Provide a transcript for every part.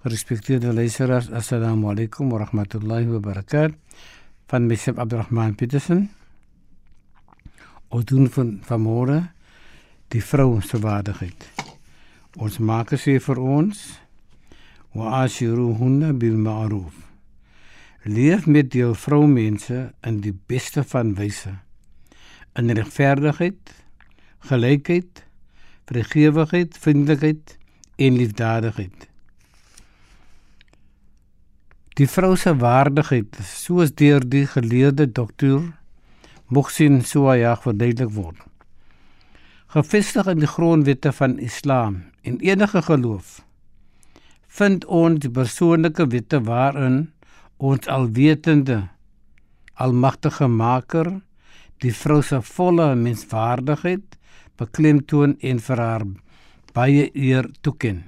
Gerespecteerde luisteraars, assalamu alaykum wa rahmatullahi wa barakatuh. Van myself Abdurrahman Petersen. Doen van vanmôre die vrou se waardigheid. Ons maak sê vir ons wa ashiruhunna bil ma'ruf. Leef met jou vroumense in die beste van wyse. In regverdigheid, gelykheid, vergewigheid, vriendelikheid en liefdadigheid. Die vrou se waardigheid, soos deur die geleerde dokter Mohsin Suayag verduidelik word. Gefestig in die grondwette van Islam en enige geloof, vind ons die persoonlike wette waarin ons alwetende almagtige maker die vrou se volle menswaardigheid beklemtoon en vir haar baie eer toeken.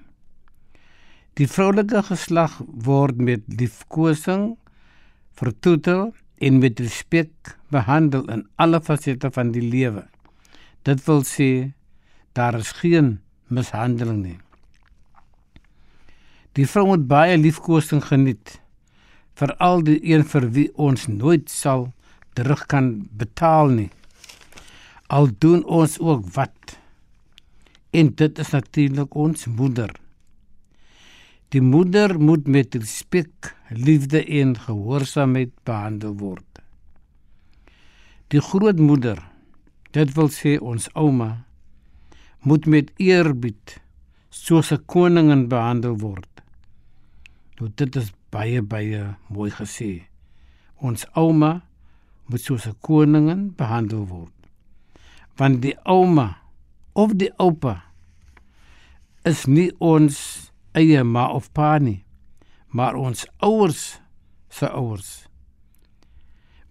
Die vroulike geslag word met liefkosing vertoetel en met respek behandel in alle fasette van die lewe. Dit wil sê daar is geen mishandeling nie. Die vrou moet baie liefkosing geniet, veral die een vir wie ons nooit sal terug kan betaal nie. Al doen ons ook wat. En dit is natuurlik ons moeder. Die moeder moet met respek, liefde en gehoorsaamheid behandel word. Die grootmoeder, dit wil sê ons ouma, moet met eerbied soos 'n koningin behandel word. Nou dit is baie baie mooi gesê. Ons ouma moet soos 'n koningin behandel word. Want die ouma of die oupa is nie ons eie ma of pa nie, maar ons ouers se ouers.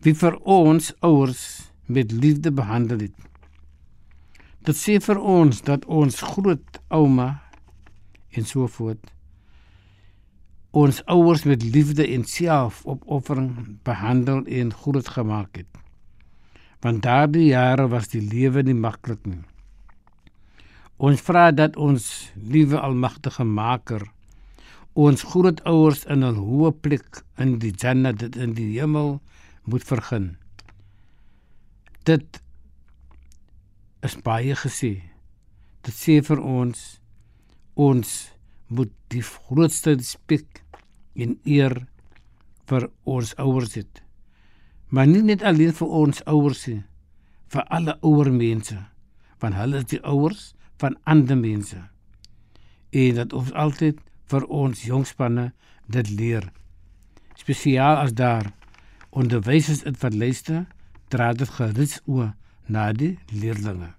Wie vir ons ouers met liefde behandel het. Dit sê vir ons dat ons groot ouma en so voort ons ouers met liefde en selfopoffering behandel en groot gemaak het. Want daardie jare was die lewe nie maklik nie. Ons vra dat ons liewe almagtige Maker ons grootouers in 'n hoë plek in die Jannah dit in die hemel moet vergun. Dit is baie gesê. Dit sê vir ons ons moet die grootste respek en eer vir ons ouers hê. Maar nie net alleen vir ons ouers nie, vir alle ouer mense, want hulle is die ouers van ander mense. En dat ons altyd vir ons jongspanne dit leer. Spesiaal as daar onderwysers in verluister, dra dit gerus oor na die leerlinge.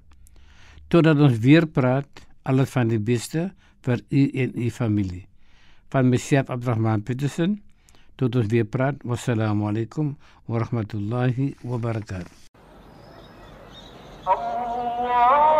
Totdat ons weer praat, alles van die beste vir u en u familie. Van myself Abdurrahman Petersen tot ons weer praat. Wassalamu alaikum wa rahmatullahi wa barakatuh. Allah